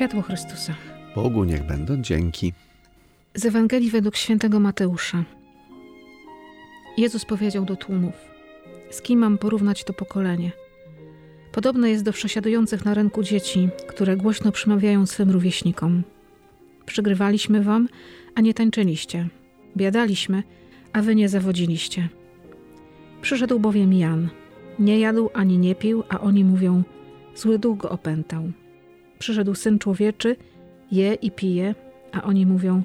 Światło Chrystusa. Bogu niech będą dzięki. Z Ewangelii według świętego Mateusza. Jezus powiedział do tłumów: Z kim mam porównać to pokolenie? Podobne jest do przesiadujących na rynku dzieci, które głośno przemawiają swym rówieśnikom. Przygrywaliśmy wam, a nie tańczyliście. Biadaliśmy, a wy nie zawodziliście. Przyszedł bowiem Jan. Nie jadł ani nie pił, a oni mówią: Zły duch go opętał. Przyszedł syn człowieczy, je i pije, a oni mówią: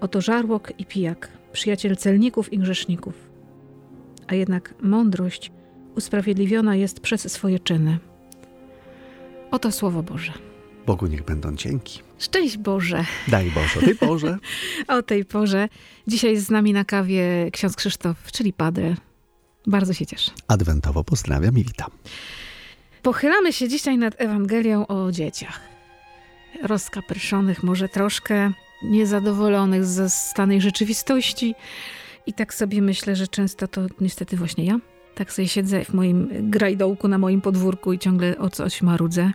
Oto żarłok i pijak, przyjaciel celników i grzeszników. A jednak mądrość usprawiedliwiona jest przez swoje czyny. Oto słowo Boże. Bogu niech będą dzięki. Szczęść Boże. Daj Boże, Ty Boże. o tej porze. Dzisiaj z nami na kawie ksiądz Krzysztof, czyli Padre. Bardzo się cieszę. Adwentowo pozdrawiam i witam. Pochylamy się dzisiaj nad Ewangelią o dzieciach. Rozkapryszonych, może troszkę niezadowolonych ze stanej rzeczywistości. I tak sobie myślę, że często to niestety właśnie ja. Tak sobie siedzę w moim grajdołku na moim podwórku i ciągle o coś marudzę.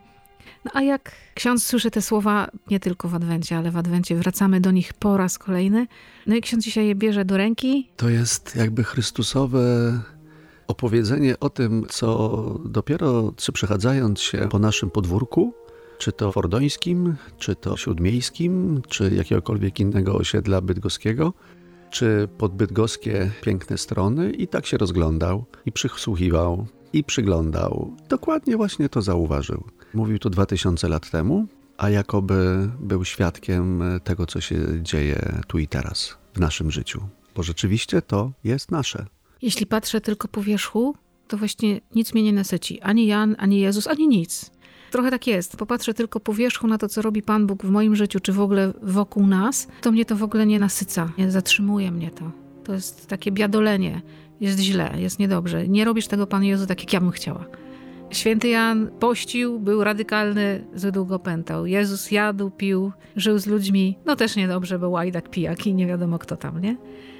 No a jak ksiądz słyszy te słowa, nie tylko w Adwencie, ale w Adwencie wracamy do nich po raz kolejny. No i ksiądz dzisiaj je bierze do ręki. To jest jakby Chrystusowe opowiedzenie o tym, co dopiero czy przechadzając się po naszym podwórku, czy to fordońskim, czy to śródmiejskim, czy jakiegokolwiek innego osiedla bydgoskiego, czy podbydgoskie piękne strony i tak się rozglądał i przysłuchiwał i przyglądał. Dokładnie właśnie to zauważył. Mówił to dwa tysiące lat temu, a jakoby był świadkiem tego, co się dzieje tu i teraz w naszym życiu. Bo rzeczywiście to jest nasze. Jeśli patrzę tylko po wierzchu, to właśnie nic mnie nie nasyci. Ani Jan, ani Jezus, ani nic. Trochę tak jest. Popatrzę tylko po wierzchu na to, co robi Pan Bóg w moim życiu, czy w ogóle wokół nas, to mnie to w ogóle nie nasyca. Nie zatrzymuje mnie to. To jest takie biadolenie. Jest źle, jest niedobrze. Nie robisz tego, Panie Jezu, tak jak ja bym chciała. Święty Jan pościł, był radykalny, za długo pętał. Jezus jadł, pił, żył z ludźmi. No też niedobrze, bo łajdak, pijak i nie wiadomo kto tam, nie?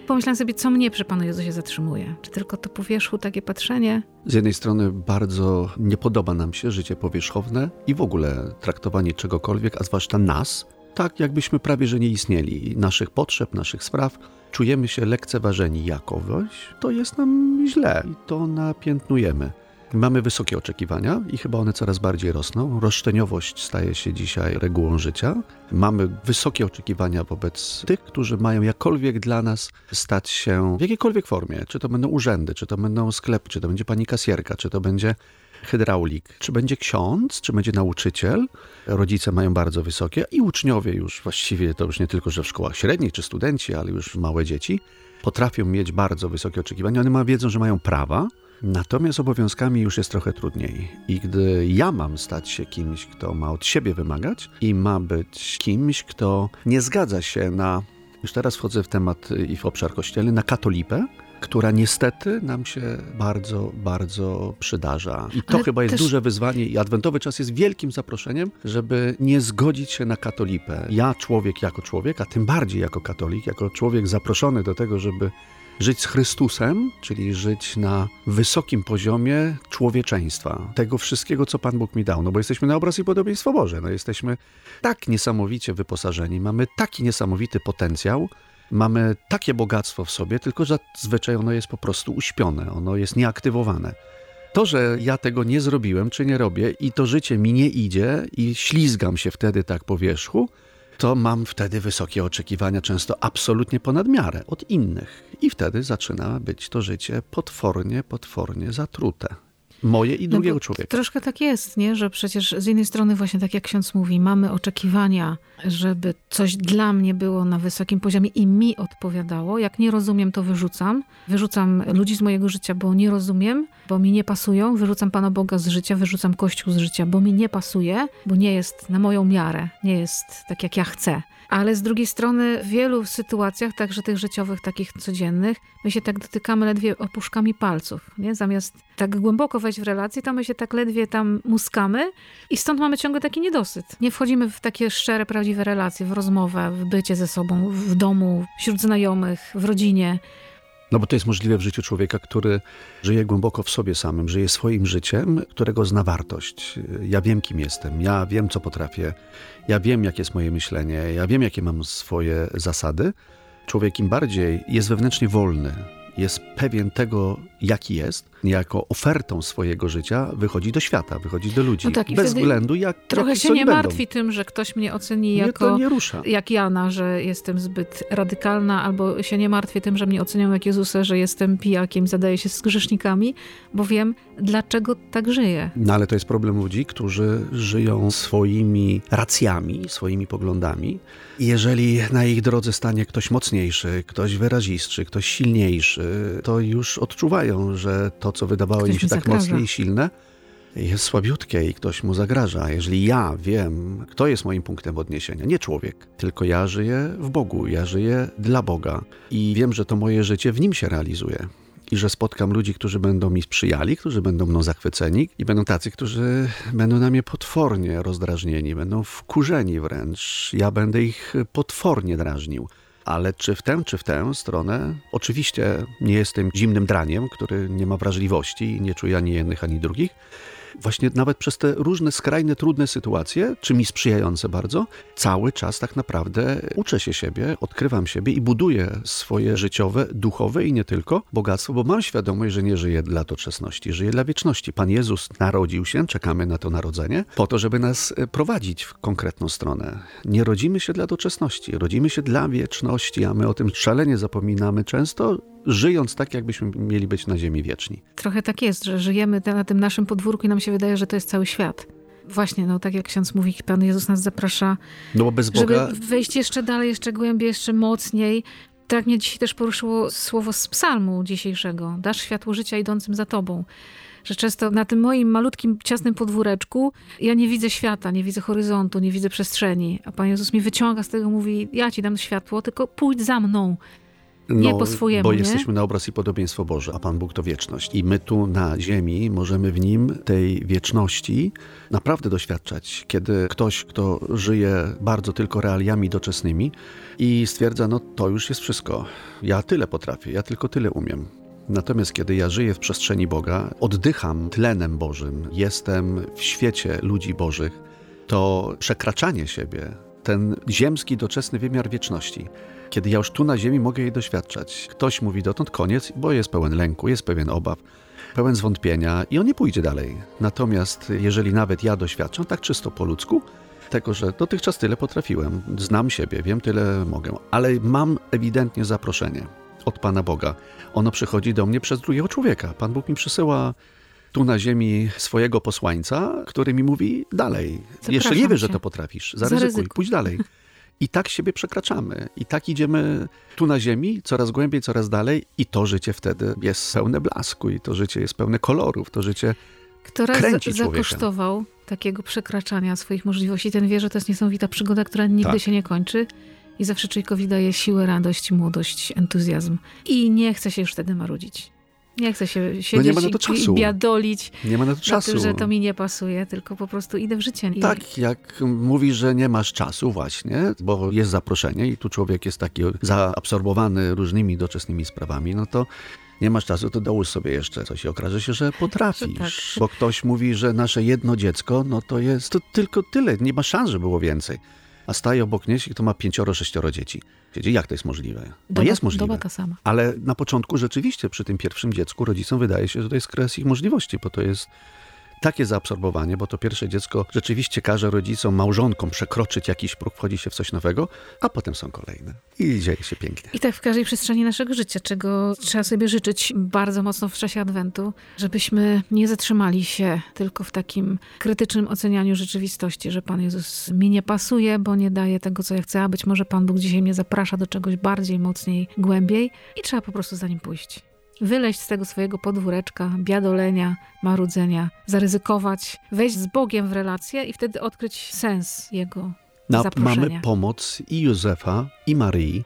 Pomyślałam sobie, co mnie przy Panu Jezusie zatrzymuje. Czy tylko to po wierzchu takie patrzenie? Z jednej strony bardzo nie podoba nam się życie powierzchowne i w ogóle traktowanie czegokolwiek, a zwłaszcza nas, tak jakbyśmy prawie że nie istnieli. Naszych potrzeb, naszych spraw. Czujemy się lekceważeni jakoś, to jest nam źle i to napiętnujemy. Mamy wysokie oczekiwania i chyba one coraz bardziej rosną. Roszczeniowość staje się dzisiaj regułą życia. Mamy wysokie oczekiwania wobec tych, którzy mają jakkolwiek dla nas stać się w jakiejkolwiek formie. Czy to będą urzędy, czy to będą sklepy, czy to będzie pani kasjerka, czy to będzie hydraulik, czy będzie ksiądz, czy będzie nauczyciel. Rodzice mają bardzo wysokie i uczniowie już właściwie to już nie tylko, że w szkołach średnich, czy studenci, ale już małe dzieci potrafią mieć bardzo wysokie oczekiwania. One ma, wiedzą, że mają prawa, Natomiast obowiązkami już jest trochę trudniej. I gdy ja mam stać się kimś, kto ma od siebie wymagać i ma być kimś, kto nie zgadza się na, już teraz wchodzę w temat i w obszar kościelny, na katolipę, która niestety nam się bardzo, bardzo przydarza. I to Ale chyba jest też... duże wyzwanie i adwentowy czas jest wielkim zaproszeniem, żeby nie zgodzić się na katolipę. Ja, człowiek jako człowiek, a tym bardziej jako katolik, jako człowiek zaproszony do tego, żeby żyć z Chrystusem, czyli żyć na wysokim poziomie człowieczeństwa, tego wszystkiego, co Pan Bóg mi dał. No bo jesteśmy na obraz i podobieństwo Boże. No jesteśmy tak niesamowicie wyposażeni, mamy taki niesamowity potencjał, mamy takie bogactwo w sobie, tylko że zazwyczaj ono jest po prostu uśpione, ono jest nieaktywowane. To, że ja tego nie zrobiłem, czy nie robię i to życie mi nie idzie i ślizgam się wtedy tak po wierzchu, to mam wtedy wysokie oczekiwania, często absolutnie ponad miarę od innych. I wtedy zaczyna być to życie potwornie, potwornie zatrute. Moje i drugiego no człowieka. Troszkę tak jest, nie? że przecież z jednej strony właśnie tak jak ksiądz mówi, mamy oczekiwania, żeby coś dla mnie było na wysokim poziomie i mi odpowiadało. Jak nie rozumiem, to wyrzucam. Wyrzucam ludzi z mojego życia, bo nie rozumiem, bo mi nie pasują. Wyrzucam Pana Boga z życia, wyrzucam Kościół z życia, bo mi nie pasuje, bo nie jest na moją miarę, nie jest tak jak ja chcę ale z drugiej strony w wielu sytuacjach, także tych życiowych, takich codziennych, my się tak dotykamy ledwie opuszkami palców, nie? Zamiast tak głęboko wejść w relację, to my się tak ledwie tam muskamy i stąd mamy ciągle taki niedosyt. Nie wchodzimy w takie szczere, prawdziwe relacje, w rozmowę, w bycie ze sobą, w domu, wśród znajomych, w rodzinie. No bo to jest możliwe w życiu człowieka, który żyje głęboko w sobie samym, żyje swoim życiem, którego zna wartość. Ja wiem, kim jestem, ja wiem, co potrafię, ja wiem, jakie jest moje myślenie, ja wiem, jakie mam swoje zasady. Człowiek im bardziej jest wewnętrznie wolny, jest pewien tego, jaki jest, niejako ofertą swojego życia wychodzi do świata, wychodzi do ludzi. No tak, i bez względu jak Trochę się nie będą. martwi tym, że ktoś mnie oceni Mnie jako to nie rusza. jak Jana, że jestem zbyt radykalna, albo się nie martwię tym, że mnie ocenią jak Jezusa, że jestem pijakiem, zadaję się z grzesznikami, bo wiem, dlaczego tak żyję. No ale to jest problem ludzi, którzy żyją swoimi racjami, swoimi poglądami. Jeżeli na ich drodze stanie ktoś mocniejszy, ktoś wyrazistszy, ktoś silniejszy, to już odczuwają, że to, co wydawało Ktoś im się tak zagraża. mocne i silne, jest słabiutkie i ktoś mu zagraża. Jeżeli ja wiem, kto jest moim punktem odniesienia, nie człowiek, tylko ja żyję w Bogu, ja żyję dla Boga i wiem, że to moje życie w nim się realizuje. I że spotkam ludzi, którzy będą mi sprzyjali, którzy będą mną zachwyceni, i będą tacy, którzy będą na mnie potwornie rozdrażnieni, będą wkurzeni wręcz. Ja będę ich potwornie drażnił. Ale czy w tę, czy w tę stronę? Oczywiście nie jestem zimnym draniem, który nie ma wrażliwości i nie czuje ani jednych, ani drugich. Właśnie nawet przez te różne skrajne, trudne sytuacje, czy mi sprzyjające bardzo, cały czas tak naprawdę uczę się siebie, odkrywam siebie i buduję swoje życiowe, duchowe i nie tylko bogactwo, bo mam świadomość, że nie żyję dla doczesności, żyję dla wieczności. Pan Jezus narodził się, czekamy na to narodzenie, po to, żeby nas e, prowadzić w konkretną stronę. Nie rodzimy się dla doczesności, rodzimy się dla wieczności, a my o tym szalenie zapominamy często, żyjąc tak, jakbyśmy mieli być na ziemi wieczni. Trochę tak jest, że żyjemy na tym naszym podwórku i nam się wydaje, że to jest cały świat. Właśnie, no tak jak ksiądz mówi, Pan Jezus nas zaprasza, No bo bez Boga żeby wejść jeszcze dalej, jeszcze głębiej, jeszcze mocniej. Tak mnie dzisiaj też poruszyło słowo z psalmu dzisiejszego. Dasz światło życia idącym za tobą. Że często na tym moim malutkim, ciasnym podwóreczku ja nie widzę świata, nie widzę horyzontu, nie widzę przestrzeni. A Pan Jezus mi wyciąga z tego, mówi, ja ci dam światło, tylko pójdź za mną. Nie po swojemu, Bo nie? jesteśmy na obraz i podobieństwo Boże, a Pan Bóg to wieczność. I my tu na ziemi możemy w Nim tej wieczności naprawdę doświadczać. Kiedy ktoś, kto żyje bardzo tylko realiami doczesnymi i stwierdza, no to już jest wszystko. Ja tyle potrafię, ja tylko tyle umiem. Natomiast kiedy ja żyję w przestrzeni Boga, oddycham tlenem Bożym, jestem w świecie ludzi Bożych, to przekraczanie siebie, ten ziemski, doczesny wymiar wieczności, kiedy ja już tu na ziemi mogę jej doświadczać. Ktoś mówi dotąd koniec, bo jest pełen lęku, jest pewien obaw, pełen zwątpienia i on nie pójdzie dalej. Natomiast jeżeli nawet ja doświadczam tak czysto po ludzku, tego, że dotychczas tyle potrafiłem, znam siebie, wiem tyle mogę, ale mam ewidentnie zaproszenie od Pana Boga. Ono przychodzi do mnie przez drugiego człowieka. Pan Bóg mi przysyła tu na ziemi swojego posłańca, który mi mówi dalej. Jeszcze nie Zapraszam wiesz, że to potrafisz. Zaryzykuj, Zaryzykuj. pójdź dalej. I tak siebie przekraczamy. I tak idziemy tu na ziemi, coraz głębiej, coraz dalej. I to życie wtedy jest pełne blasku, i to życie jest pełne kolorów, to życie Kto raz Kręci człowieka. zakosztował takiego przekraczania swoich możliwości, ten wie, że to jest niesamowita przygoda, która nigdy Tak. się nie kończy i zawsze człowiekowi daje siłę, radość, młodość, entuzjazm. I nie chce się już wtedy marudzić. Nie chce się siedzieć ma na to i- czasu. i biadolić nie ma na to na czasu. tym, że to mi nie pasuje, tylko po prostu idę w życie. I Tak, jak mówisz, że nie masz czasu właśnie, bo jest zaproszenie i tu człowiek jest taki zaabsorbowany różnymi doczesnymi sprawami, no to nie masz czasu, to dołóż sobie jeszcze coś i okaże się, że potrafisz. tak. Bo ktoś mówi, że nasze jedno dziecko, no to jest to tylko tyle, nie ma szans, że było więcej. A staje obok niej, kto ma pięcioro, sześcioro dzieci. Siedzi, jak to jest możliwe? No doba, jest możliwe. doba ta sama. Ale na początku rzeczywiście przy tym pierwszym dziecku rodzicom wydaje się, że to jest kres ich możliwości, bo to jest takie zaabsorbowanie, bo to pierwsze dziecko rzeczywiście każe rodzicom, małżonkom przekroczyć jakiś próg, wchodzi się w coś nowego, a potem są kolejne. I dzieje się pięknie. I tak w każdej przestrzeni naszego życia, czego trzeba sobie życzyć bardzo mocno w czasie Adwentu, żebyśmy nie zatrzymali się tylko w takim krytycznym ocenianiu rzeczywistości, że Pan Jezus mi nie pasuje, bo nie daje tego, co ja chcę, a być może Pan Bóg dzisiaj mnie zaprasza do czegoś bardziej, mocniej, głębiej i trzeba po prostu za nim pójść. Wyleźć z tego swojego podwóreczka, biadolenia, marudzenia, zaryzykować, wejść z Bogiem w relację i wtedy odkryć sens Jego zaproszenia. mamy pomoc i Józefa, i Maryi.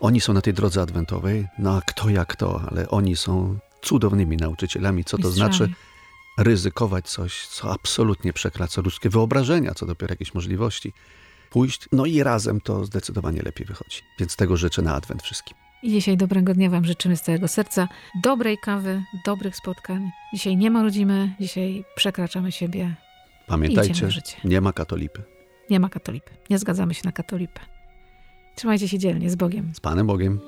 Oni są na tej drodze adwentowej. No a kto jak to, ale oni są cudownymi nauczycielami, co to Mistrzami. znaczy ryzykować coś, co absolutnie przekracza ludzkie wyobrażenia, co dopiero jakieś możliwości. Pójść, no i razem to zdecydowanie lepiej wychodzi. Więc tego życzę na adwent wszystkim. I dzisiaj dobrego dnia Wam życzymy z całego serca. Dobrej kawy, dobrych spotkań. Dzisiaj nie marudzimy, dzisiaj przekraczamy siebie. Pamiętajcie, nie ma katolipy. Nie ma katolipy. Nie zgadzamy się na katolipę. Trzymajcie się dzielnie, z Bogiem. Z Panem Bogiem.